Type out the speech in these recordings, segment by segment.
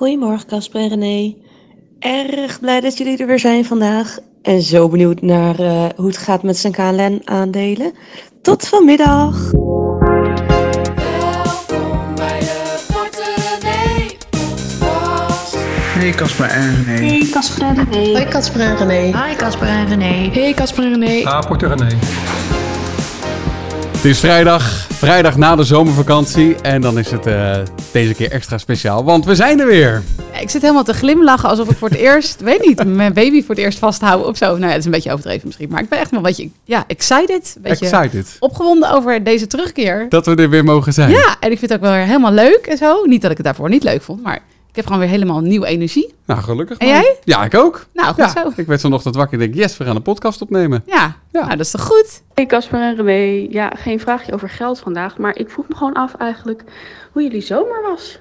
Goedemorgen Casper en René. Erg blij dat jullie er weer zijn vandaag. En zo benieuwd naar eh, hoe het gaat met zijn KLN-aandelen. Tot vanmiddag. Welkom bij de Fortuné Podcast. Hey Casper en René. Hey Casper en René. Hoi Casper en René. Hi Casper en René. Hey Casper en René. Rapport er René. Het is vrijdag, vrijdag na de zomervakantie. En dan is het eh, deze keer extra speciaal, want we zijn er weer. Ik zit helemaal te glimlachen alsof ik voor het eerst, weet niet, mijn baby voor het eerst vasthouden of zo. Nou ja, het is een beetje overdreven misschien, maar ik ben echt wel een beetje, ja, excited. Een beetje Excited opgewonden over deze terugkeer. dat we er weer mogen zijn. Ja, en ik vind het ook wel weer helemaal leuk en zo. Niet dat ik het daarvoor niet leuk vond, maar ik heb gewoon weer helemaal nieuwe energie. Nou, gelukkig. En jij? Ja, ik ook. Nou, goed Ja, zo. ik werd vanochtend wakker en denk, yes, we gaan een podcast opnemen. Ja, Ja. nou dat is toch goed? Hey Casper en René. Ja, geen vraagje over geld vandaag, maar ik vroeg me gewoon af eigenlijk hoe jullie zomer was.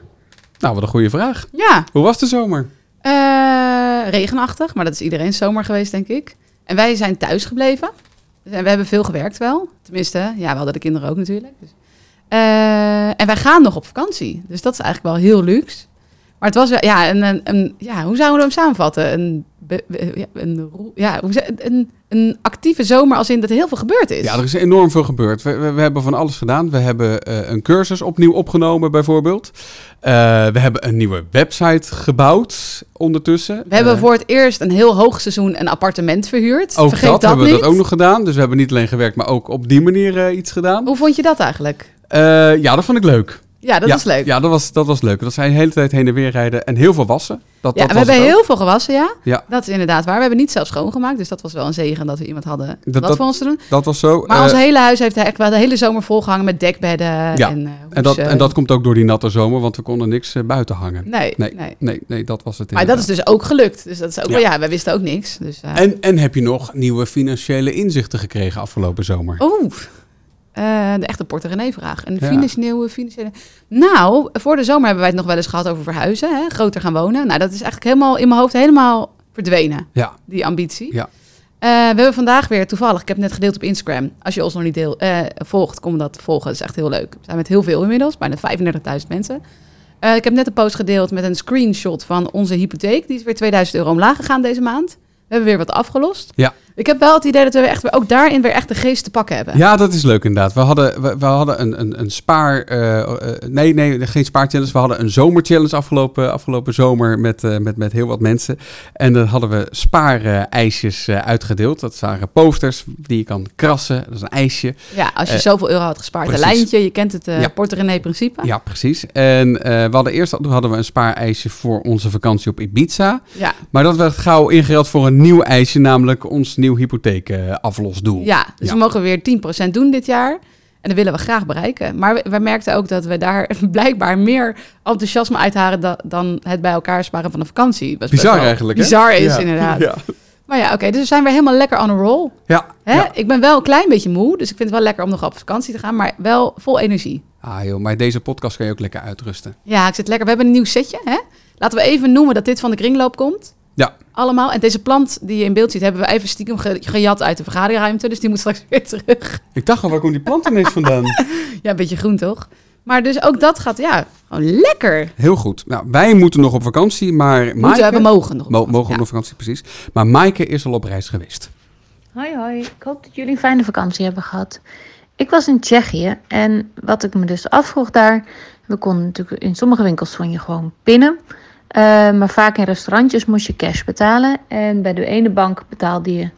Nou, wat een goede vraag. Ja, Hoe was de zomer? Eh, regenachtig, maar dat is iedereen zomer geweest, denk ik. En wij zijn thuis gebleven. Dus, en we hebben veel gewerkt wel. Tenminste, ja, we hadden de kinderen ook natuurlijk. Dus. Eh, en wij gaan nog op vakantie. Dus dat is eigenlijk wel heel luxe. Maar het was wel, ja, een, een, een- ja hoe zouden we hem samenvatten? Een, be- be- ja, een, ja, een, een actieve zomer als in dat er heel veel gebeurd is. Ja, er is enorm veel gebeurd. We, we, we hebben van alles gedaan. We hebben eh, een cursus opnieuw opgenomen, bijvoorbeeld. Eh, we hebben een nieuwe website gebouwd ondertussen. we hebben Eh, voor het eerst een heel hoog seizoen een appartement verhuurd. Ook Vergeet dat, dat, hebben we dat ook nog gedaan. Dus we hebben niet alleen gewerkt, maar ook op die manier iets gedaan. Hoe vond je dat eigenlijk? Ja, dat vond ik leuk. Ja, dat ja, was leuk. Ja, dat was, dat was leuk. Dat zijn de hele tijd heen en weer rijden en heel veel wassen. Dat, Ja, dat we hebben heel veel gewassen, ja. Ja. Dat is inderdaad waar. We hebben niet zelf schoongemaakt, dus dat was wel een zegen dat we iemand hadden Dat- wat dat- voor ons te doen. Dat was zo. Maar Eh, ons hele huis heeft echt wel de hele zomer volgehangen met dekbedden Ja, en eh, en, dat, hoesen. en dat komt ook door die natte zomer, want we konden niks eh, buiten hangen. Nee, Nee, nee. nee, nee, dat was het Maar dat is dus ook gelukt. Dus dat is ook Ja. wel, ja, wij wisten ook niks. Dus, eh, En, en heb je nog nieuwe financiële inzichten gekregen afgelopen zomer? Oeh, eh, de echte Porter René vraag. Een Ja. financiële, financiële... Nou, voor de zomer hebben wij het nog wel eens gehad over verhuizen. Hè? Groter gaan wonen. Nou, dat is eigenlijk helemaal in mijn hoofd helemaal verdwenen, Ja, die ambitie. Ja. Eh, we hebben vandaag weer toevallig, ik heb net gedeeld op Instagram. Als je ons nog niet deel, eh, volgt, kom dat volgen. Dat is echt heel leuk. We zijn met heel veel inmiddels, bijna 35.000 mensen. Ik heb net een post gedeeld met een screenshot van onze hypotheek. Die is weer 2000 euro omlaag gegaan deze maand. We hebben weer wat afgelost. Ja. Ik heb wel het idee dat we echt, ook daarin weer echt de geest te pakken hebben. ja dat is leuk inderdaad. We hadden, we, we hadden een, een, een spaar... eh, eh, nee, nee, geen spaarchallenge. We hadden een zomerchallenge afgelopen, afgelopen zomer met, eh, met, met heel wat mensen. En dan hadden we spaareisjes eh, uitgedeeld. Dat waren posters die je kan krassen. Dat is een ijsje. Ja, als je Eh, zoveel euro had gespaard. Een lijntje, je kent het Ja. Porter René principe. Ja, precies. En eh, we hadden eerst hadden we een spaareisje voor onze vakantie op Ibiza. Ja, Maar dat werd gauw ingereld voor een nieuw eisje, namelijk ons nieuw hypotheekaflosdoel. ja dus Ja. we mogen weer 10% doen dit jaar. En dat willen we graag bereiken. Maar we, we merkten ook dat we daar blijkbaar meer enthousiasme uithalen da- dan het bij elkaar sparen van een vakantie. Was Bizar eigenlijk, hè? Bizar is Ja. inderdaad. Ja. Maar ja, oké, dus we zijn weer helemaal lekker on a roll. Ja. Hè? ja. Ik ben wel een klein beetje moe, dus ik vind het wel lekker om nog op vakantie te gaan, maar wel vol energie. Ah joh, maar deze podcast kan je ook lekker uitrusten. Ja, ik zit lekker. We hebben een nieuw setje. Hè? Laten we even noemen dat dit van de kringloop komt. Allemaal. En deze plant die je in beeld ziet, hebben we even stiekem ge- gejat uit de vergaderruimte. Dus die moet straks weer terug. Ik dacht al, waar komt die plant ineens vandaan? Ja, een beetje groen toch? Maar dus ook dat gaat, ja, gewoon lekker. Heel goed. Nou, wij moeten nog op vakantie, maar Moeten Maaike... we, we mogen nog. Mo- mogen Ja. op nog vakantie, precies. Maar Maaike is al op reis geweest. Hoi hoi, ik hoop dat jullie een fijne vakantie hebben gehad. Ik was in Tsjechië en wat ik me dus afvroeg daar, we konden natuurlijk in sommige winkels je gewoon pinnen. Eh, maar vaak in restaurantjes moest je cash betalen. En bij de ene bank betaalde je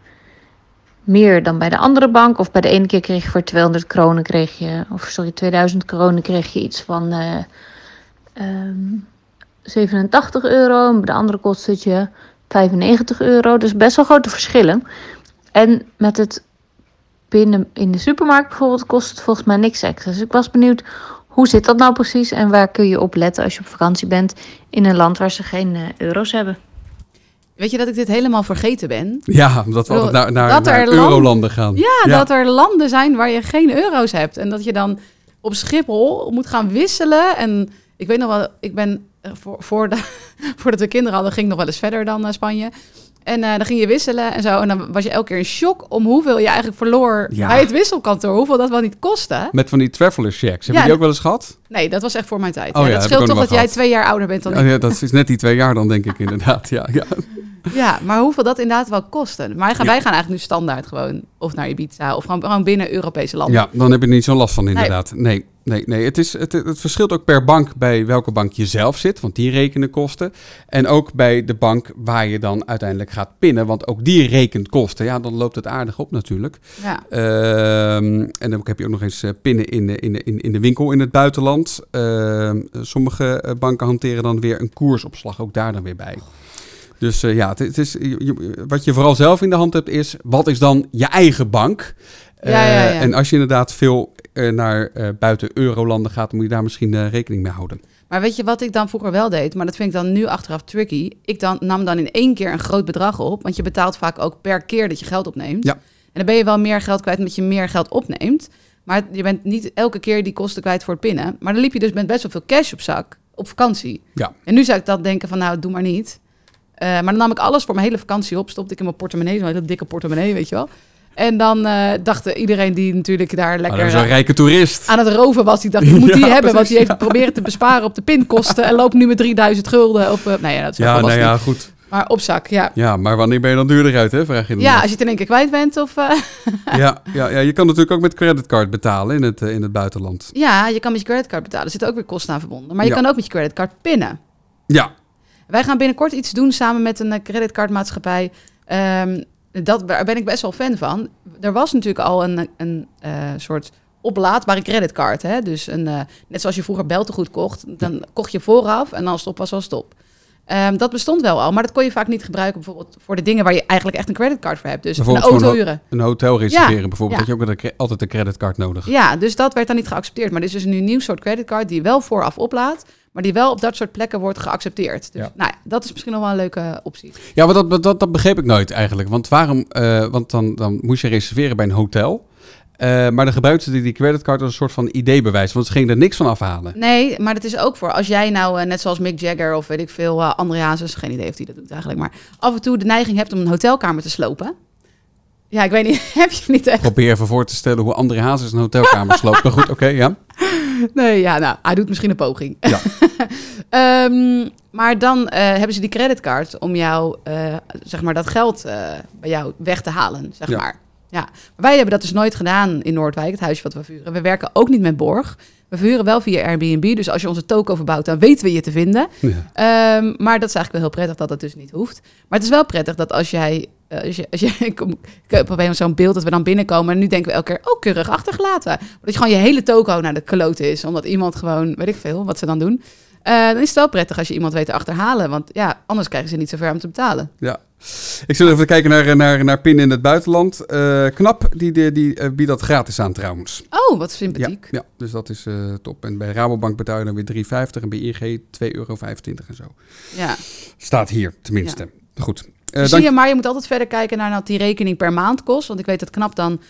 meer dan bij de andere bank. Of bij de ene keer kreeg je voor 200 kronen kreeg je, of sorry, 2000 kronen kreeg je iets van eh, ehm, 87 euro. En bij de andere kostte het je 95 euro. Dus best wel grote verschillen. En met het pinnen in de supermarkt bijvoorbeeld kost het volgens mij niks extra. Dus ik was benieuwd, hoe zit dat nou precies? En waar kun je op letten als je op vakantie bent in een land waar ze geen eh, euro's hebben? Weet je dat ik dit helemaal vergeten ben? Ja, omdat we altijd naar, naar, dat naar land- eurolanden gaan. Ja, dat er landen zijn waar je geen euro's hebt. En dat je dan op Schiphol moet gaan wisselen. En ik weet nog wel, ik ben eh, voor, voor de, voordat we kinderen hadden, ging ik nog wel eens verder dan naar Spanje. En eh, dan ging je wisselen en zo. En dan was je elke keer in shock om hoeveel je eigenlijk verloor Ja. bij het wisselkantoor. Hoeveel dat wel niet kostte. Met van die traveler checks. Heb Ja, je die ook wel eens gehad? Nee, dat was echt voor mijn tijd. Oh ja, dat scheelt toch dat jij twee jaar ouder bent dan ik. Oh, ja, dat is net die twee jaar dan, denk ik inderdaad. Ja, ja. Ja, maar hoeveel dat inderdaad wel kostte. Maar wij gaan, Ja. wij gaan eigenlijk nu standaard gewoon of naar Ibiza of gewoon, gewoon binnen Europese landen. ja, dan heb je er niet zo'n last van inderdaad. Nee, nee, nee. Het, is, het, het verschilt ook per bank bij welke bank je zelf zit, want die rekenen kosten. En ook bij de bank waar je dan uiteindelijk gaat pinnen, want ook die rekent kosten. Ja, dan loopt het aardig op natuurlijk. Ja. Ehm, en dan heb je ook nog eens eh, pinnen in de, in, de, in, in de winkel in het buitenland. Ehm, sommige eh, banken hanteren dan weer een koersopslag, ook daar dan weer bij. Dus eh, ja, het, het is, je- wat je vooral zelf in de hand hebt is, wat is dan je eigen bank? Ja, ja, ja. Eh, en als je inderdaad veel naar buiten eurolanden gaat, moet je daar misschien rekening mee houden. Maar weet je wat ik dan vroeger wel deed? Maar dat vind ik dan nu achteraf tricky. Ik dan, nam dan in één keer een groot bedrag op. Want je betaalt vaak ook per keer dat je geld opneemt. Ja. En dan ben je wel meer geld kwijt omdat je meer geld opneemt. Maar je bent niet elke keer die kosten kwijt voor het pinnen. Maar dan liep je dus met best wel veel cash op zak op vakantie. Ja. En nu zou ik dat denken van nou, doe maar niet. Eh, maar dan nam ik alles voor mijn hele vakantie op. Stopte ik in mijn portemonnee, zo'n hele dikke portemonnee, weet je wel. En dan eh dacht iedereen die natuurlijk daar Maar lekker... een eh, rijke toerist. aan het roven was. Die dacht, ik moet die Ja, hebben. Want die heeft proberen te besparen op de pinkosten. En loopt nu met 3000 gulden. Of, uh, nou ja, dat is Ja, nou ja, goed. Maar op zak, ja. Ja, maar wanneer ben je dan duurder uit, hè? Vraag je dan Ja, af. als je het in één keer kwijt bent. Of, eh, ja, ja, ja, je kan natuurlijk ook met creditcard betalen in het, eh, in het buitenland. ja, je kan met je creditcard betalen. Er zitten ook weer kosten aan verbonden. Maar je Ja. kan ook met je creditcard pinnen. Ja, Wij gaan binnenkort iets doen samen met een eh, creditcardmaatschappij. Ehm, dat, daar ben ik best wel fan van. Er was natuurlijk al een, een soort oplaadbare creditcard. Hè? Dus een, net zoals je vroeger beltegoed kocht, dan kocht je vooraf en als het op was, was het op. Ehm, dat bestond wel al, maar dat kon je vaak niet gebruiken bijvoorbeeld voor de dingen waar je eigenlijk echt een creditcard voor hebt. Dus een auto huren. een hotel reserveren Ja, bijvoorbeeld. ja. Dat je ook een altijd een creditcard nodig. Ja, dus dat werd dan niet geaccepteerd. Maar er is dus een nieuw soort creditcard die wel vooraf oplaadt, maar die wel op dat soort plekken wordt geaccepteerd. Dus Ja. nou ja, dat is misschien nog wel een leuke optie. Ja, maar dat, dat, dat begreep ik nooit eigenlijk. Want waarom? eh, want dan, dan moest je reserveren bij een hotel. Eh, maar dan gebruikten die die creditcard als een soort van ID-bewijs. Want ze gingen er niks van afhalen. Nee, maar dat is ook voor als jij nou, eh, net zoals Mick Jagger of weet ik veel, uh, André Hazes, geen idee of die dat doet eigenlijk, maar af en toe de neiging hebt om een hotelkamer te slopen. Ja, ik weet niet, heb je niet echt? Probeer even voor te stellen hoe André Hazes een hotelkamer sloopt. Maar goed, oké, ja. Nee, ja, nou, hij doet misschien een poging. Ja. Ehm, maar dan hebben ze die creditcard om jou, zeg maar, dat geld bij jou weg te halen, zeg Ja. maar. Ja, maar wij hebben dat dus nooit gedaan in Noordwijk, het huisje wat we vuren. We werken ook niet met borg. We vuren wel via Airbnb, dus als je onze toko verbouwt, dan weten we je te vinden. Ja. Ehm, maar dat is eigenlijk wel heel prettig dat dat dus niet hoeft. Maar het is wel prettig dat als jij... eh, als je, als je, ik, moment zo'n beeld dat we dan binnenkomen... en nu denken we elke keer, oh, keurig achtergelaten. Dat je gewoon je hele toko naar de klote is... omdat iemand gewoon, weet ik veel, wat ze dan doen. Eh, dan is het wel prettig als je iemand weet te achterhalen. Want ja, anders krijgen ze niet zo ver om te betalen. ja. Ik zal even kijken naar, naar, naar PIN in het buitenland. Eh, Knap, die, die, die eh, biedt dat gratis aan trouwens. Oh, wat sympathiek. ja, dus dat is eh, top. En bij Rabobank betaal je dan weer 3,50 en bij ING 2,25 euro en zo. Ja. Staat hier tenminste. Goed. Eh, Dus dank- zie je, maar je moet altijd verder kijken naar wat die rekening per maand kost. Want ik weet dat knap dan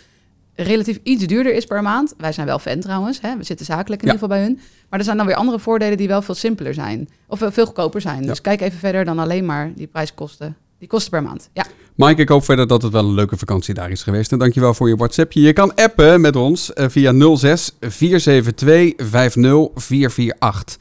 relatief iets duurder is per maand. Wij zijn wel fan trouwens. Hè? We zitten zakelijk in Ja. ieder geval bij hun. Maar er zijn dan weer andere voordelen die wel veel simpeler zijn. Of eh, veel goedkoper zijn. Dus kijk even verder dan alleen maar die prijskosten. Die kosten per maand. Ja. Mike, ik hoop verder dat het wel een leuke vakantie daar is geweest. En dankjewel voor je WhatsAppje. Je kan appen met ons eh, via 06 472 50448.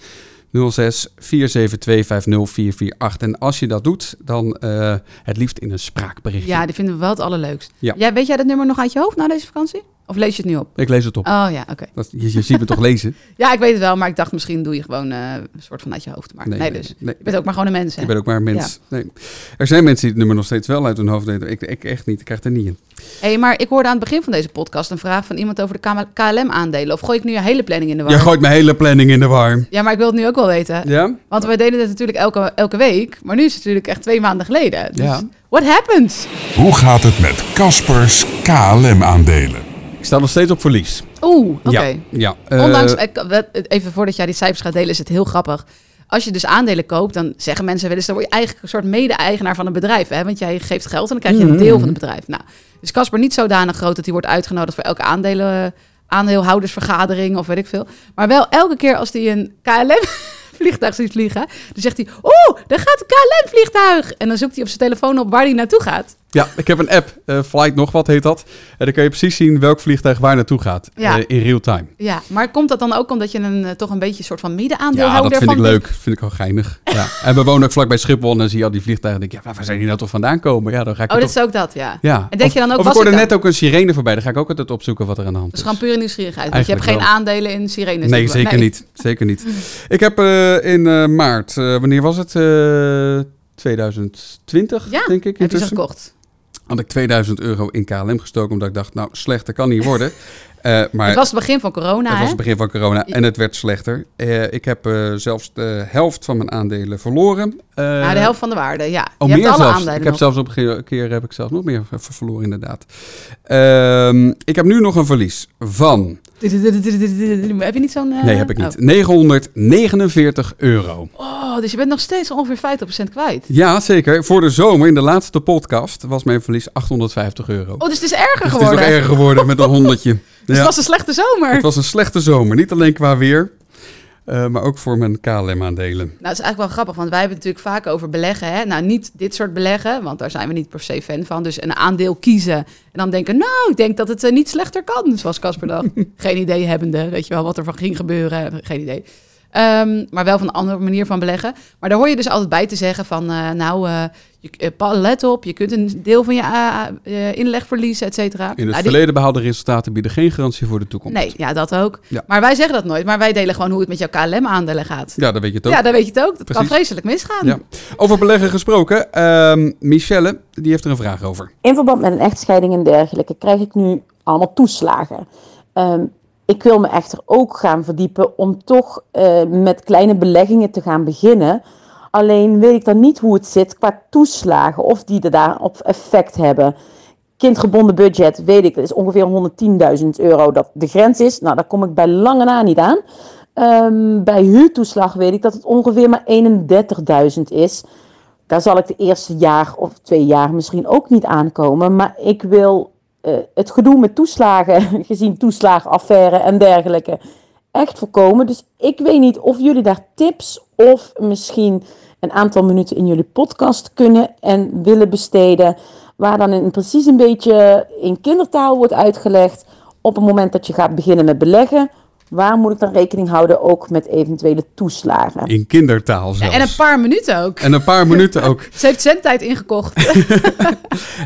06 472 50448. En als je dat doet, dan eh, het liefst in een spraakberichtje. ja, die vinden we wel het allerleukst. Ja. Weet jij dat nummer nog uit je hoofd na deze vakantie? Of lees je het nu op? Ik lees het op. Oh ja, oké. Je, je ziet me toch lezen? Ja, ik weet het wel. Maar ik dacht misschien doe je gewoon eh, een soort van uit je hoofd. Maar nee, dus. nee. Je bent ook maar gewoon een mens. Hè? Ik ben ook maar een mens. Nee. Er zijn mensen die het nummer nog steeds wel uit hun hoofd weten. Ik, ik echt niet. Ik krijg er niet in. hey, maar ik hoorde aan het begin van deze podcast een vraag van iemand over de KLM-aandelen. Of gooi ik nu je hele planning in de war? Je gooit mijn hele planning in de war. Ja, maar ik wil het nu ook wel weten. Ja? Want wij deden het natuurlijk elke, elke week. Maar nu is het natuurlijk echt twee maanden geleden. Dus Ja. what happened? Hoe gaat het met Caspers KLM-aandelen? Ik sta nog steeds op verlies. Oeh, oké. Ja. ja. eh, Ondanks, ik- we- even voordat jij die cijfers gaat delen, is het heel grappig. Als je dus aandelen koopt, dan zeggen mensen wel eens... dan word je eigenlijk een soort mede-eigenaar van een bedrijf. Hè? Want jij geeft geld en dan krijg je een deel van het bedrijf. Nou, dus Casper niet zodanig groot dat hij wordt uitgenodigd... voor elke aandelen, aandeelhoudersvergadering of weet ik veel. Maar wel elke keer als hij een KLM vliegtuig ziet vliegen. Dan zegt hij, oeh, daar gaat een KLM-vliegtuig. En dan zoekt hij op zijn telefoon op waar hij naartoe gaat. Ja, ik heb een app, eh, Flight nog wat heet dat. En dan kan je precies zien welk vliegtuig waar naartoe gaat. Ja. eh, in real time. Ja, maar komt dat dan ook omdat je een, eh, toch een beetje een soort van middenaandeel Ja, dat vind ik leuk. vind ik wel geinig. Ja. En we wonen ook vlakbij Schiphol en dan zie je al die vliegtuigen. En denk je, ja, waar zijn die nou toch vandaan komen? Ja, dan ga ik Oh, dat is ook dat, ja. Ja. En denk je dan ook, of was ik hoorde net ook een sirene voorbij. Dan ga ik ook altijd opzoeken wat er aan de hand Dat is. is gewoon pure nieuwsgierigheid. Want je hebt geen wel. aandelen in sirenes. Nee, zeker niet. Zeker niet. Ik heb in maart, wanneer was het? Eh 2020, Ja, denk ik. Heb je ze gekocht? Had ik 2000 euro in KLM gestoken, omdat ik dacht, nou, slechter kan niet worden. Eh, maar het was het begin van corona, het hè? was het begin van corona en het werd slechter. Eh, ik heb eh, zelfs de helft van mijn aandelen verloren. Ja, de helft van de waarde, ja. Oh, je meer hebt alle zelfs. aandelen Ik heb nog. zelfs op een keer heb ik zelfs nog meer ver- verloren, inderdaad. Ehm, ik heb nu nog een verlies van. Heb je niet zo'n... eh, Nee, heb ik niet. oh. 949 euro. Oh, dus je bent nog steeds ongeveer 50% kwijt. Ja, zeker. Voor de zomer, in de laatste podcast, was mijn verlies 850 euro. Oh, dus het is erger dus het is geworden. nog erger geworden met een honderdje. Dus Ja. het was een slechte zomer. Het was een slechte zomer. Niet alleen qua weer, eh, maar ook voor mijn KLM-aandelen. Nou, het is eigenlijk wel grappig, want wij hebben het natuurlijk vaak over beleggen. Hè? Nou, niet dit soort beleggen, want daar zijn we niet per se fan van. Dus een aandeel kiezen en dan denken, nou, ik denk dat het eh, niet slechter kan, zoals Casper dacht. Geen idee hebbende, weet je wel, wat er van ging gebeuren, geen idee. Ehm, maar wel van een andere manier van beleggen. Maar daar hoor je dus altijd bij te zeggen van, eh, nou, eh, je, eh, let op, je kunt een deel van je inleg verliezen, et cetera. In het Nou, die- verleden behaalde resultaten bieden geen garantie voor de toekomst. Nee, ja, dat ook. Ja. Maar wij zeggen dat nooit, maar wij delen gewoon hoe het met jouw KLM-aandelen gaat. Ja, dan weet je het ook. Ja, dan weet je het ook. Dat kan vreselijk misgaan. Ja. Over beleggen gesproken, ehm, Michelle, die heeft er een vraag over. In verband met een echtscheiding en dergelijke krijg ik nu allemaal toeslagen. Ehm, ik wil me echter ook gaan verdiepen om toch eh, met kleine beleggingen te gaan beginnen. Alleen weet ik dan niet hoe het zit qua toeslagen, of die er daarop effect hebben. Kindgebonden budget, weet ik, dat is ongeveer 110.000 euro dat de grens is. Nou, daar kom ik bij lange na niet aan. Ehm, bij huurtoeslag weet ik dat het ongeveer maar 31.000 is. Daar zal ik de eerste jaar of twee jaar misschien ook niet aankomen. Maar ik wil het gedoe met toeslagen, gezien toeslagenaffaire en dergelijke, echt voorkomen. Dus ik weet niet of jullie daar tips of misschien een aantal minuten in jullie podcast kunnen en willen besteden. Waar dan precies een beetje in kindertaal wordt uitgelegd. Op het moment dat je gaat beginnen met beleggen. Waar moet ik dan rekening houden ook met eventuele toeslagen? In kindertaal zelfs. En een paar minuten ook. En een paar minuten ook. Ze heeft zendtijd ingekocht.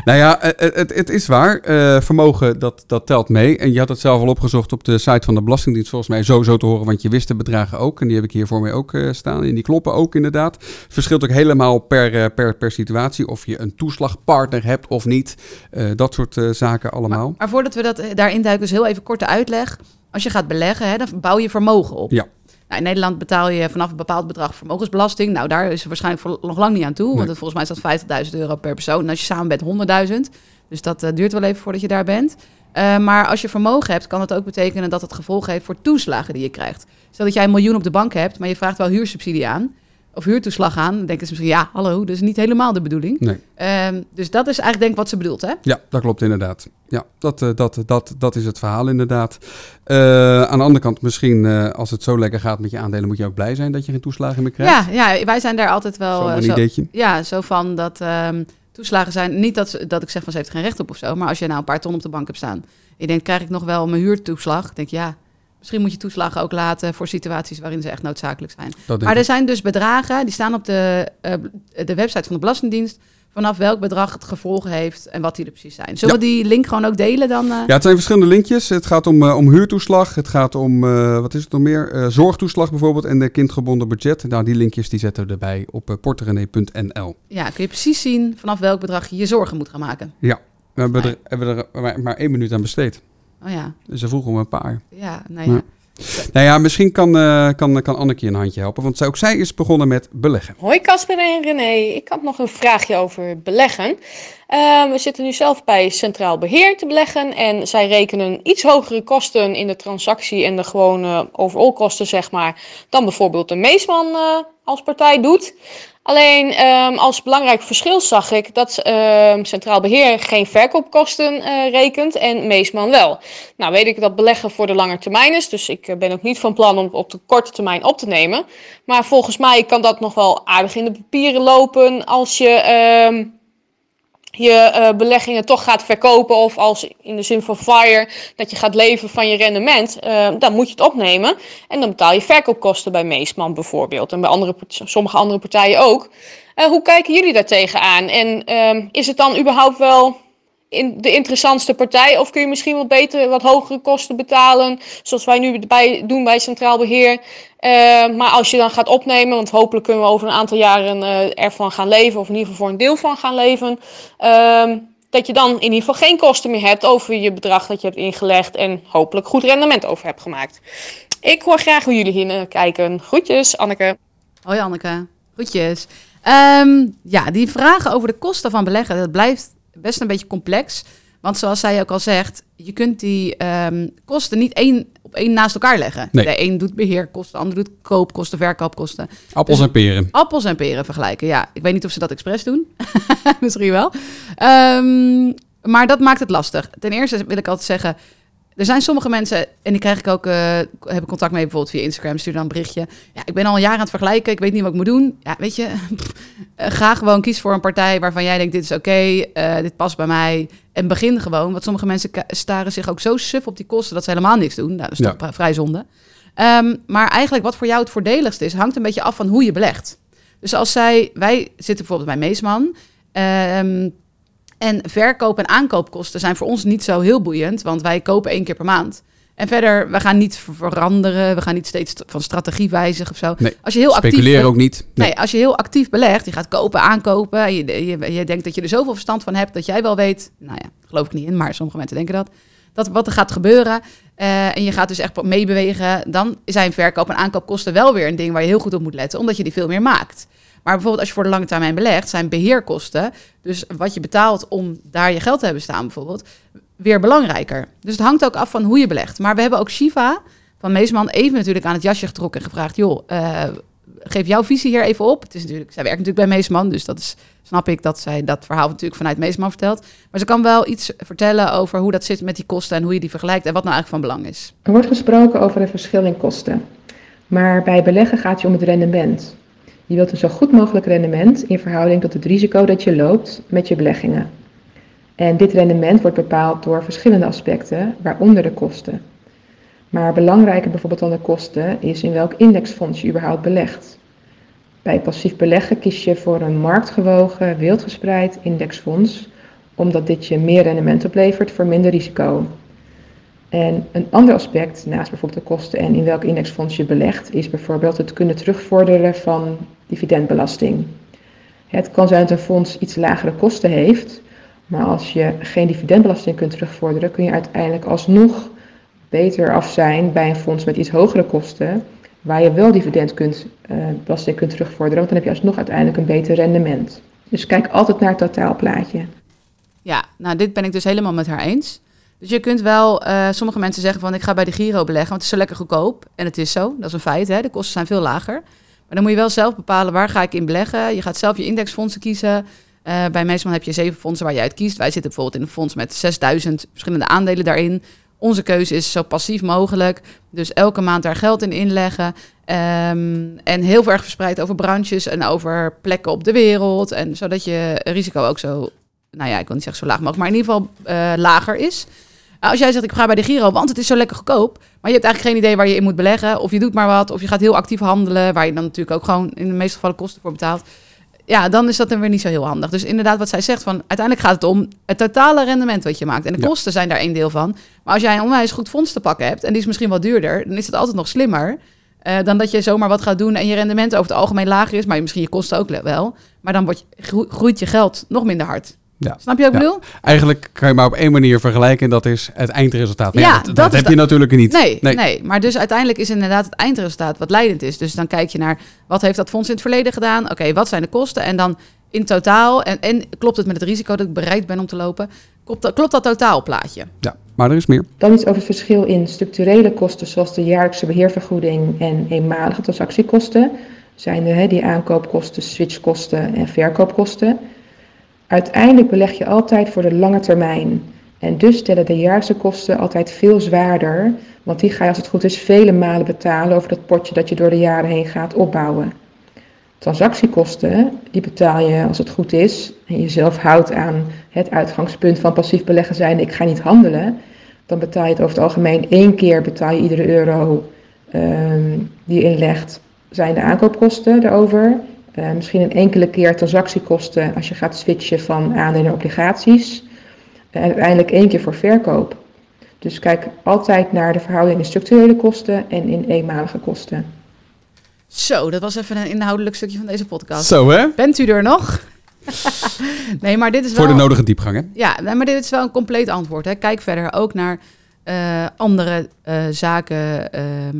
Nou ja, eh, het, het, het is waar. Eh, vermogen, dat, dat telt mee. En je had het zelf al opgezocht op de site van de Belastingdienst. Volgens mij sowieso te horen, want je wist de bedragen ook. En die heb ik hier voor mij ook eh, staan. En die kloppen ook inderdaad. Het verschilt ook helemaal per, eh, per, per situatie. Of je een toeslagpartner hebt of niet. Eh, dat soort eh, zaken allemaal. maar voordat we dat eh, daarin duiken, dus heel even korte uitleg. Als je gaat beleggen, hè, dan bouw je vermogen op. Ja. Nou, in Nederland betaal je vanaf een bepaald bedrag vermogensbelasting. Nou, daar is er waarschijnlijk voor- nog lang niet aan toe. Nee. Want het, volgens mij is dat 50.000 euro per persoon. En als je samen bent, 100.000. Dus dat eh, duurt wel even voordat je daar bent. Eh, maar als je vermogen hebt, kan het ook betekenen dat het gevolg heeft voor toeslagen die je krijgt. Stel dat jij een miljoen op de bank hebt, maar je vraagt wel huursubsidie aan. Of huurtoeslag aan. Dan denken ze misschien, ja, hallo, dat is niet helemaal de bedoeling. Nee. Ehm, dus dat is eigenlijk denk ik wat ze bedoelt, hè? Ja, dat klopt inderdaad. Ja, dat, eh, dat, dat, dat is het verhaal inderdaad. Eh, aan de andere kant, misschien eh, als het zo lekker gaat met je aandelen, moet je ook blij zijn dat je geen toeslagen meer krijgt. Ja, ja, wij zijn daar altijd wel... Zo'n ideetje. Ja, zo van dat ehm, toeslagen zijn... Niet dat, ze- dat ik zeg van ze heeft geen recht op of zo. Maar als je nou een paar ton op de bank hebt staan... Je denkt, krijg ik nog wel mijn huurtoeslag? Ik denk, ja, misschien moet je toeslagen ook laten... voor situaties waarin ze echt noodzakelijk zijn. Maar er ik. zijn dus bedragen, die staan op de, eh, de website van de Belastingdienst... vanaf welk bedrag het gevolgen heeft en wat die er precies zijn. Zullen Ja. we die link gewoon ook delen dan? eh? Ja, het zijn verschillende linkjes. Het gaat om, eh, om huurtoeslag. Het gaat om, wat is het nog meer? Zorgtoeslag bijvoorbeeld en de kindgebonden budget. Nou, die linkjes die zetten we erbij op porterenee.nl. Ja, kun je precies zien vanaf welk bedrag je je zorgen moet gaan maken. Ja, we hebben er, hebben er maar, maar één minuut aan besteed. Oh ja, Dus ze vroegen om een paar. ja, nou ja. Ja. Nou ja, misschien kan, eh kan, kan Anneke je een handje helpen. Want zij- ook zij is begonnen met beleggen. Hoi Casper en René, ik had nog een vraagje over beleggen. Eh, we zitten nu zelf bij Centraal Beheer te beleggen en zij rekenen iets hogere kosten in de transactie en de gewone overall kosten zeg maar, dan bijvoorbeeld de Meesman eh, als partij doet. Alleen ehm, als belangrijk verschil zag ik dat ehm, Centraal Beheer geen verkoopkosten eh, rekent en Meesman wel. Nou weet ik dat beleggen voor de lange termijn is, dus ik eh, ben ook niet van plan om op de korte termijn op te nemen. Maar volgens mij kan dat nog wel aardig in de papieren lopen als je ehm, je eh, beleggingen toch gaat verkopen of als in de zin van FIRE dat je gaat leven van je rendement, eh, dan moet je het opnemen. En dan betaal je verkoopkosten bij Meesman bijvoorbeeld en bij andere, sommige andere partijen ook. Eh, hoe kijken jullie daar tegenaan? En ehm, is het dan überhaupt wel in de interessantste partij of kun je misschien wel beter wat hogere kosten betalen, zoals wij nu bij, doen bij Centraal Beheer? Eh, maar als je dan gaat opnemen, want hopelijk kunnen we over een aantal jaren eh, ervan gaan leven, of in ieder geval voor een deel van gaan leven, ehm, dat je dan in ieder geval geen kosten meer hebt over je bedrag dat je hebt ingelegd en hopelijk goed rendement over hebt gemaakt. Ik hoor graag hoe jullie hier naar kijken. Groetjes, Anneke. Hoi Anneke, groetjes. Ehm, ja, die vragen over de kosten van beleggen, dat blijft best een beetje complex. Want zoals zij ook al zegt, je kunt die ehm, kosten niet één op één naast elkaar leggen. Nee. De een doet beheerkosten, de ander doet koopkosten, verkoopkosten. Appels Dus en peren. Appels en peren vergelijken, ja. Ik weet niet of ze dat expres doen. Misschien wel. Ehm, maar dat maakt het lastig. Ten eerste wil ik altijd zeggen... Er zijn sommige mensen, en die krijg ik ook, eh, heb ik contact mee bijvoorbeeld via Instagram, stuur dan een berichtje. Ja, ik ben al een jaar aan het vergelijken, ik weet niet wat ik moet doen. Ja, weet je, eh, ga gewoon kies voor een partij waarvan jij denkt, dit is oké, eh, dit past bij mij. En begin gewoon, want sommige mensen staren zich ook zo suf op die kosten dat ze helemaal niks doen. Nou, dat is Ja. toch vrij zonde. Ehm, maar eigenlijk wat voor jou het voordeligste is, hangt een beetje af van hoe je belegt. Dus als zij, wij zitten bijvoorbeeld bij Meesman. ehm, en verkoop- en aankoopkosten zijn voor ons niet zo heel boeiend, want wij kopen één keer per maand. En verder, we gaan niet ver- veranderen, we gaan niet steeds st- van strategie wijzigen of zo. Nee, Als je heel actief Speculeren be- ook niet. Nee. Nee, als je heel actief belegt, je gaat kopen, aankopen, en je, je, je denkt dat je er zoveel verstand van hebt dat jij wel weet, nou ja, geloof ik niet in, maar sommige mensen denken dat, dat wat er gaat gebeuren eh, en je gaat dus echt meebewegen, dan zijn verkoop- en aankoopkosten wel weer een ding waar je heel goed op moet letten, omdat je die veel meer maakt. Maar bijvoorbeeld als je voor de lange termijn belegt, zijn beheerkosten, dus wat je betaalt om daar je geld te hebben staan bijvoorbeeld, weer belangrijker. Dus het hangt ook af van hoe je belegt. Maar we hebben ook Shiva van Meesman even natuurlijk aan het jasje getrokken en gevraagd, joh, eh, geef jouw visie hier even op. Het is natuurlijk, zij werkt natuurlijk bij Meesman, dus dat is, snap ik dat zij dat verhaal natuurlijk vanuit Meesman vertelt. Maar ze kan wel iets vertellen over hoe dat zit met die kosten en hoe je die vergelijkt en wat nou eigenlijk van belang is. Er wordt gesproken over een verschil in kosten. Maar bij beleggen gaat het om het rendement. Je wilt een zo goed mogelijk rendement in verhouding tot het risico dat je loopt met je beleggingen. En dit rendement wordt bepaald door verschillende aspecten, waaronder de kosten. Maar belangrijker bijvoorbeeld dan de kosten is in welk indexfonds je überhaupt belegt. Bij passief beleggen kies je voor een marktgewogen, wildgespreid indexfonds, omdat dit je meer rendement oplevert voor minder risico. En een ander aspect, naast bijvoorbeeld de kosten en in welk indexfonds je belegt, is bijvoorbeeld het kunnen terugvorderen van dividendbelasting. Het kan zijn dat een fonds iets lagere kosten heeft, maar als je geen dividendbelasting kunt terugvorderen, kun je uiteindelijk alsnog beter af zijn bij een fonds met iets hogere kosten, waar je wel dividendbelasting kunt terugvorderen, want dan heb je alsnog uiteindelijk een beter rendement. Dus kijk altijd naar het totaalplaatje. Ja, nou dit ben ik dus helemaal met haar eens. Dus je kunt wel, eh, sommige mensen zeggen van ik ga bij de Giro beleggen, want het is zo lekker goedkoop. En het is zo, dat is een feit, hè? de kosten zijn veel lager. Maar dan moet je wel zelf bepalen waar ga ik in beleggen. Je gaat zelf je indexfondsen kiezen. Eh, bij Meesman heb je zeven fondsen waar je uit kiest. Wij zitten bijvoorbeeld in een fonds met 6000 verschillende aandelen daarin. Onze keuze is zo passief mogelijk. Dus elke maand daar geld in inleggen. Ehm, en heel erg verspreid over branches en over plekken op de wereld. En zodat je risico ook zo, nou ja, ik wil niet zeggen zo laag mogelijk, maar in ieder geval eh, lager is. Als jij zegt, ik ga bij de Giro, want het is zo lekker goedkoop. Maar je hebt eigenlijk geen idee waar je in moet beleggen. Of je doet maar wat, of je gaat heel actief handelen. Waar je dan natuurlijk ook gewoon in de meeste gevallen kosten voor betaalt. Ja, dan is dat dan weer niet zo heel handig. Dus inderdaad, wat zij zegt, van uiteindelijk gaat het om het totale rendement wat je maakt. En de Ja. kosten zijn daar één deel van. Maar als jij een onwijs goed fonds te pakken hebt, en die is misschien wat duurder, dan is het altijd nog slimmer. eh, dan dat je zomaar wat gaat doen en je rendement over het algemeen lager is. Maar misschien je kosten ook wel. Maar dan wordt je, gro- groeit je geld nog minder hard. Ja. Snap je wat ik Ja. bedoel? Eigenlijk kan je maar op één manier vergelijken en dat is het eindresultaat. Maar ja, Ja, dat, dat dat is heb je natuurlijk niet. Nee, nee. maar dus uiteindelijk is inderdaad het eindresultaat wat leidend is. Dus dan kijk je naar wat heeft dat fonds in het verleden gedaan? Oké, wat zijn de kosten? En dan in totaal, en, en klopt het met het risico dat ik bereid ben om te lopen? Klopt dat, klopt dat totaalplaatje? Ja, maar er is meer. Dan iets over het verschil in structurele kosten zoals de jaarlijkse beheervergoeding en eenmalige transactiekosten. zijn de, hè, die aankoopkosten, switchkosten en verkoopkosten. Uiteindelijk beleg je altijd voor de lange termijn. En dus stellen de jaarlijkse kosten altijd veel zwaarder, want die ga je als het goed is vele malen betalen over dat potje dat je door de jaren heen gaat opbouwen. Transactiekosten, die betaal je als het goed is en jezelf houdt aan het uitgangspunt van passief beleggen zijn, ik ga niet handelen, dan betaal je het over het algemeen één keer betaal je iedere euro ehm, die je inlegt, zijn de aankoopkosten erover. Eh, misschien een enkele keer transactiekosten als je gaat switchen van aandelen naar obligaties. En uiteindelijk één keer voor verkoop. Dus kijk altijd naar de verhouding in structurele kosten en in eenmalige kosten. Zo, dat was even een inhoudelijk stukje van deze podcast. Zo, hè? Bent u er nog? nee, maar dit is wel... Voor de nodige diepgang, hè? Ja, maar dit is wel een compleet antwoord. Hè. Kijk verder ook naar eh, andere eh, zaken, ehm,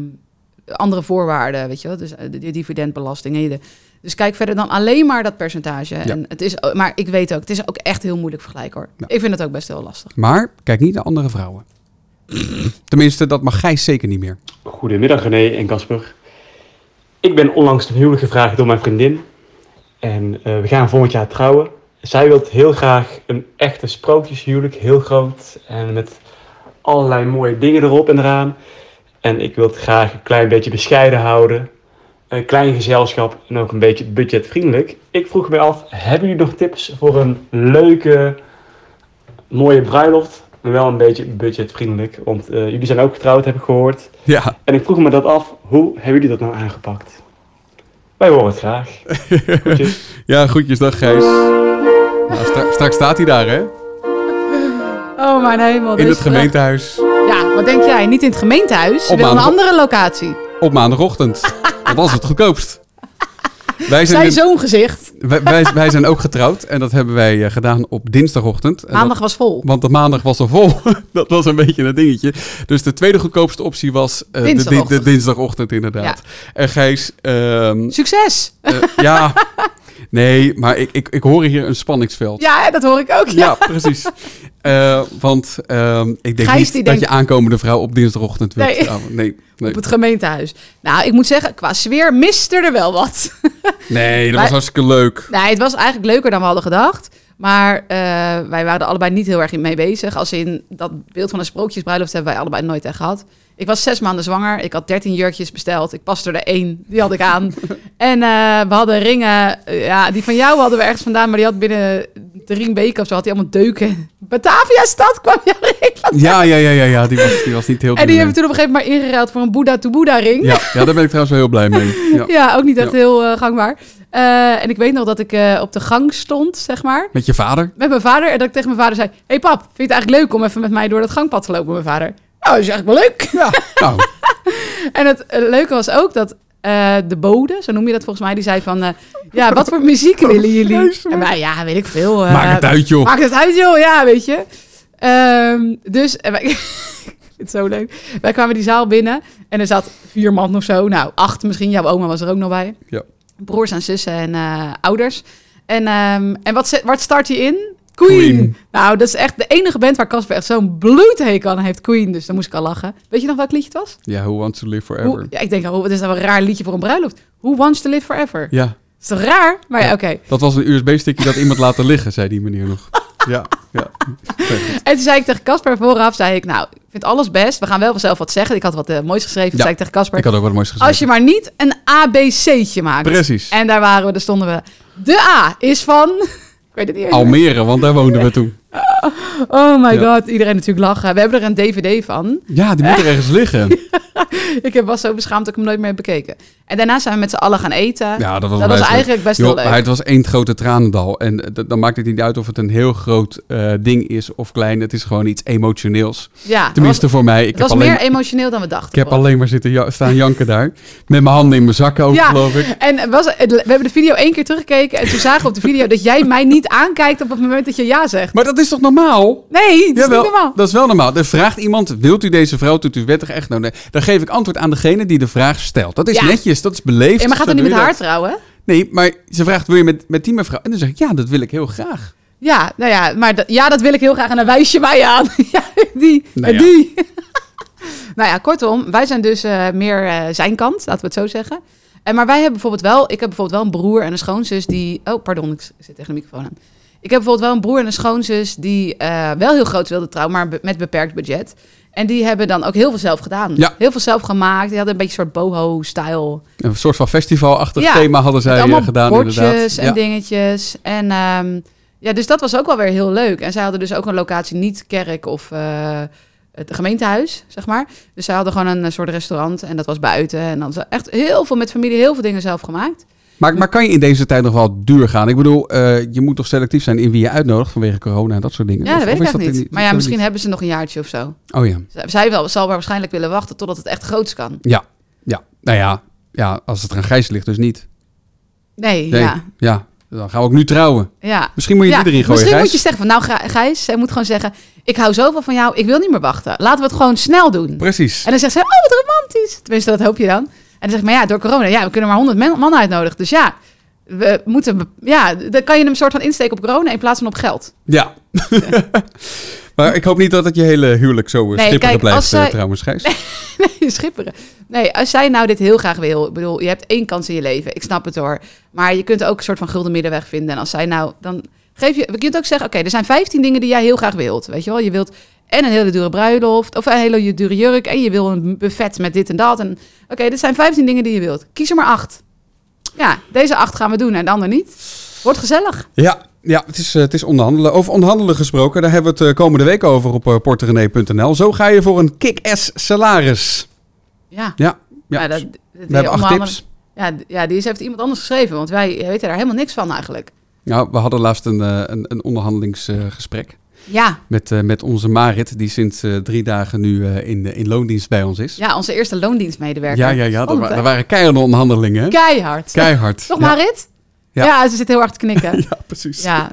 andere voorwaarden, weet je wel. Dus eh, de, de dividendbelasting. en je de- dus kijk verder dan alleen maar dat percentage. En het is, maar ik weet ook, het is ook echt heel moeilijk vergelijken hoor. Ik vind het ook best heel lastig. Maar kijk niet naar andere vrouwen. Tenminste, dat mag Gijs zeker niet meer. Goedemiddag René en Casper. Ik ben onlangs ten huwelijk gevraagd door mijn vriendin. En eh, we gaan volgend jaar trouwen. Zij wil heel graag een echte sprookjeshuwelijk, heel groot. En met allerlei mooie dingen erop en eraan. En ik wil het graag een klein beetje bescheiden houden. Een klein gezelschap en ook een beetje budgetvriendelijk. Ik vroeg me af, hebben jullie nog tips voor een leuke, mooie bruiloft? Maar wel een beetje budgetvriendelijk. Want eh, jullie zijn ook getrouwd, heb ik gehoord. Ja. En ik vroeg me dat af, hoe hebben jullie dat nou aangepakt? Wij horen het graag. Groetjes. Ja, groetjes, dag Gijs. Nou, stra- straks staat hij daar, hè? Oh mijn hemel. In het is gemeentehuis. Ja, wat denk jij? Niet in het gemeentehuis, Op wel een maandag- andere locatie. Op maandagochtend. Dat was het goedkoopst. Wij Zijn in- zo'n gezicht. wij, wij, wij zijn ook getrouwd en dat hebben wij eh, gedaan op dinsdagochtend. En Maandag dat- was vol. Want de maandag was al vol. dat was een beetje een dingetje. Dus de tweede goedkoopste optie was eh, de, Dinsdagochtend. de dinsdagochtend inderdaad. En Gijs... ehm, Succes! eh, ja, nee, maar ik, ik, ik hoor hier een spanningsveld. Ja, dat hoor ik ook. Ja, Ja, precies. Eh, want ehm, ik denk Gijs niet dat denkt- je aankomende vrouw op dinsdagochtend wilt Nee. Nee, nee. Op het gemeentehuis. Nou, ik moet zeggen, qua sfeer miste er wel wat. nee dat was hartstikke leuk. Nee, het was eigenlijk leuker dan we hadden gedacht. Maar eh, wij waren er allebei niet heel erg mee bezig. Als in dat beeld van een sprookjesbruiloft hebben wij allebei nooit echt gehad. Ik was zes maanden zwanger. Ik had dertien jurkjes besteld. Ik paste er één. Die had ik aan. en eh, we hadden ringen. eh, ja, die van jou hadden we ergens vandaan. Maar die had binnen drie weken of zo had die allemaal deuken. Batavia-stad kwam jouw ring. Ja, ja, ja, ja, ja. Die, was, die was niet heel En die hebben we toen op een gegeven moment maar ingeruild voor een Boeddha to Boeddha ring. Ja, ja, daar ben ik trouwens wel heel blij mee. Ja. Ja, ook niet echt Ja. heel eh, gangbaar. En ik weet nog dat ik op de gang stond, zeg maar. Met je vader? Met mijn vader. En dat ik tegen mijn vader zei... hey pap, vind je het eigenlijk leuk om even met mij door dat gangpad te lopen, mijn vader? Nou, dat is eigenlijk wel leuk. Ja. Nou, En het leuke was ook dat eh, de bode, zo noem je dat volgens mij, die zei van... eh, ja, wat voor muziek willen jullie? En wij, ja, weet ik veel. eh, Maakt het uit, joh. Maakt het uit, joh. Ja, weet je. Ehm, dus, wij, het zo leuk. Wij kwamen die zaal binnen en er zat vier man of zo. Nou, acht misschien. Jouw oma was er ook nog bij. Ja. Broers en zussen en ouders. En, ehm, en wat, wat start hij in? Queen. Queen. Nou, dat is echt de enige band waar Casper echt zo'n bloedhekel aan heeft. Queen. Dus daar moest ik al lachen. Weet je nog welk liedje het was? ja, Who Wants to Live Forever? Hoe, ja, ik denk, oh, wat is nou een raar liedje voor een bruiloft? Who wants to live forever? Ja, Is toch raar? Maar ja, oké. dat was een USB-stickje dat iemand laten liggen, zei die meneer nog. Ja, ja. En toen zei ik tegen Casper vooraf, zei ik, nou, ik vind alles best. We gaan wel zelf wat zeggen. Ik had wat eh, moois geschreven. Ja, zei ik tegen Casper, Ik had ook wat moois gezegd. als je maar niet een ABC'tje maakt. Precies. En daar waren we, daar stonden we. De A is van... Ik weet het niet eens. Almere, want daar woonden we toen. Oh my Ja. god, iedereen natuurlijk lachen. We hebben er een DVD van. Ja, die moet er ergens liggen. ik heb- was zo beschaamd dat ik hem nooit meer heb bekeken. En daarna zijn we met z'n allen gaan eten. Ja, dat was, dat was wijselijk. eigenlijk best wel leuk. maar Het was één grote tranendal. En eh, dan maakt het niet uit of het een heel groot eh, ding is of klein. Het is gewoon iets emotioneels. Ja, Tenminste was- voor mij. Ik Het heb was alleen, meer emotioneel dan we dachten. ik heb alleen maar zitten ja- staan janken daar. Met mijn handen in mijn zakken ook, Ja, geloof ik. en was, we hebben de video één keer teruggekeken en toen zagen we op de video dat jij mij niet aankijkt op het moment dat je ja zegt. Maar dat is toch normaal? Nee, dat is niet normaal. dat is wel normaal. Er vraagt iemand, wilt u deze vrouw tot uw wettig echtgenoot? Nee, dan geef ik antwoord aan degene die de vraag stelt. Dat is Ja. netjes, dat is beleefd. Ja, maar gaat er niet met haar dat. trouwen? Nee, maar ze vraagt, wil je met, met die mevrouw? En dan zeg ik, ja, dat wil ik heel graag. Ja, nou ja, maar dat, ja, dat wil ik heel graag en dan wijs je mij aan. ja, die Nou en ja. die. nou ja, kortom, wij zijn dus eh, meer eh, zijn kant, laten we het zo zeggen. En maar wij hebben bijvoorbeeld wel, ik heb bijvoorbeeld wel een broer en een schoonzus die, oh pardon, ik zit tegen de microfoon aan. Ik heb bijvoorbeeld wel een broer en een schoonzus die eh, wel heel groot wilden trouwen, maar be- met beperkt budget. En die hebben dan ook heel veel zelf gedaan. Ja. Heel veel zelf gemaakt. Die hadden een beetje een soort boho-stijl. Een soort van festivalachtig Ja, thema hadden zij eh, allemaal gedaan inderdaad. en Ja. dingetjes. En ehm, ja, dus dat was ook wel weer heel leuk. En zij hadden dus ook een locatie, niet kerk of eh, het gemeentehuis, zeg maar. Dus zij hadden gewoon een eh, soort restaurant en dat was buiten. En dan ze echt heel veel met familie, heel veel dingen zelf gemaakt. Maar, maar kan je in deze tijd nog wel duur gaan? Ik bedoel, eh, je moet toch selectief zijn in wie je uitnodigt vanwege corona en dat soort dingen? Ja, dat Of- weet of ik in niet. die- Maar ja, misschien niet? hebben ze nog een jaartje of zo. Oh ja. Zij wel, zal wel waarschijnlijk willen wachten totdat het echt groots kan. Ja, ja. Nou ja, ja, als het er aan grijs ligt, dus niet. Nee, Nee, ja. ja. Dan gaan we ook nu trouwen. Ja. Misschien moet je Ja, die erin gooien, Misschien Gijs. moet je zeggen van, nou Gij- Gijs, zij moet gewoon zeggen... ik hou zoveel van jou, ik wil niet meer wachten. Laten we het gewoon snel doen. Precies. En dan zegt ze, oh wat romantisch. Tenminste, dat hoop je dan. En dan zeg ik, maar ja, door corona, ja, we kunnen maar 100 men- man uitnodigen. Dus ja, we moeten, ja, dan kan je hem soort van insteken op corona in plaats van op geld. Ja. maar ik hoop niet dat het je hele huwelijk zo Nee, nee, kijk, blijft zij- eh, trouwens, Gijs. Nee, schipperen. Nee, als zij nou dit heel graag wil, ik bedoel, je hebt één kans in je leven. Ik snap het hoor. Maar je kunt ook een soort van gulden middenweg vinden. En als zij nou, dan geef je, je kunt ook zeggen, oké, er zijn 15 dingen die jij heel graag wilt. Weet je wel, je wilt en een hele dure bruiloft, of een hele dure jurk, en je wil een buffet met dit en dat. En oké, dit zijn 15 dingen die je wilt. Kies er maar acht. Ja, deze acht gaan we doen en de ander niet. Wordt gezellig. Ja, ja het, is, eh, het is onderhandelen. Over onderhandelen gesproken, daar hebben we het eh, komende week over op uh, porterenee.nl. Zo ga je voor een kick-ass salaris. Ja. Ja, ja. Dat- we hebben acht tips. Ja, ja, die is- heeft iemand anders geschreven, want wij weten daar helemaal niks van eigenlijk. Nou, we hadden laatst een, eh, een, een onderhandelingsgesprek. Ja. Met, eh, met onze Marit, die sinds eh, drie dagen nu eh, in, in loondienst bij ons is. Ja, onze eerste loondienstmedewerker. Ja, ja, ja. Dat, wa- waren keiharde onderhandelingen. hè? Keihard. Keihard. Toch ja. Marit? Ja. Ja. ze zit heel hard te knikken. ja, precies. Ja.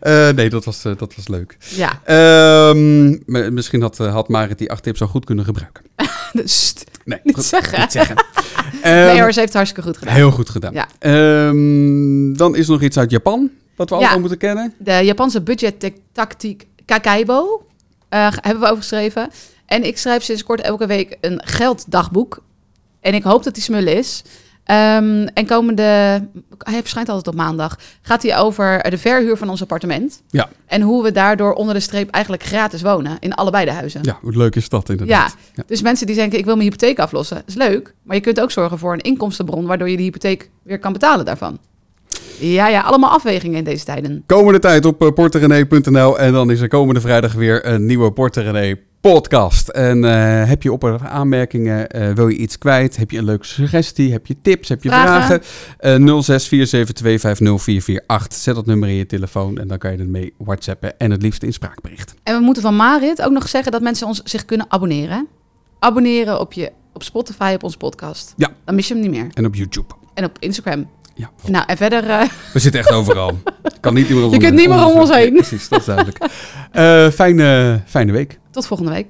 Nee, dat was, dat was leuk. Ja. Ehm, misschien had, had Marit die acht tips al goed kunnen gebruiken. Sst, Nee, niet zeggen. niet zeggen. nee Ehm, hoor, ze heeft het hartstikke goed gedaan. Heel goed gedaan. Ja. Ehm, dan is er nog iets uit Japan, wat we Ja. allemaal moeten kennen. De Japanse budgettactiek Kakaibo eh, hebben we overgeschreven. En ik schrijf sinds kort elke week een gelddagboek. En ik hoop dat die smul is. Ehm, en komende, hij verschijnt altijd op maandag, gaat hij over de verhuur van ons appartement. Ja. En hoe we daardoor onder de streep eigenlijk gratis wonen in allebei de huizen. Ja, hoe leuk is dat inderdaad. Ja. dus mensen die denken, ik wil mijn hypotheek aflossen, is leuk. Maar je kunt ook zorgen voor een inkomstenbron, waardoor je die hypotheek weer kan betalen daarvan. Ja, ja, allemaal afwegingen in deze tijden. Komende tijd op uh, porterenee.nl en dan is er komende vrijdag weer een nieuwe Porterenee podcast. En eh, heb je op er aanmerkingen, eh, wil je iets kwijt, heb je een leuke suggestie, heb je tips, heb je vragen? Vragen. Eh 0647250448. Zet dat nummer in je telefoon en dan kan je ermee whatsappen en het liefst in spraakbericht. En we moeten van Marit ook nog zeggen dat mensen ons zich kunnen abonneren. Abonneren op, je, op Spotify op onze podcast. Ja. Dan mis je hem niet meer. En op YouTube. En op Instagram. Ja. Nou, en verder... eh, We zitten echt overal. kan niet meer Je kunt niet meer om ons heen. Precies, dat is duidelijk. Eh, fijne, fijne week. tot volgende week.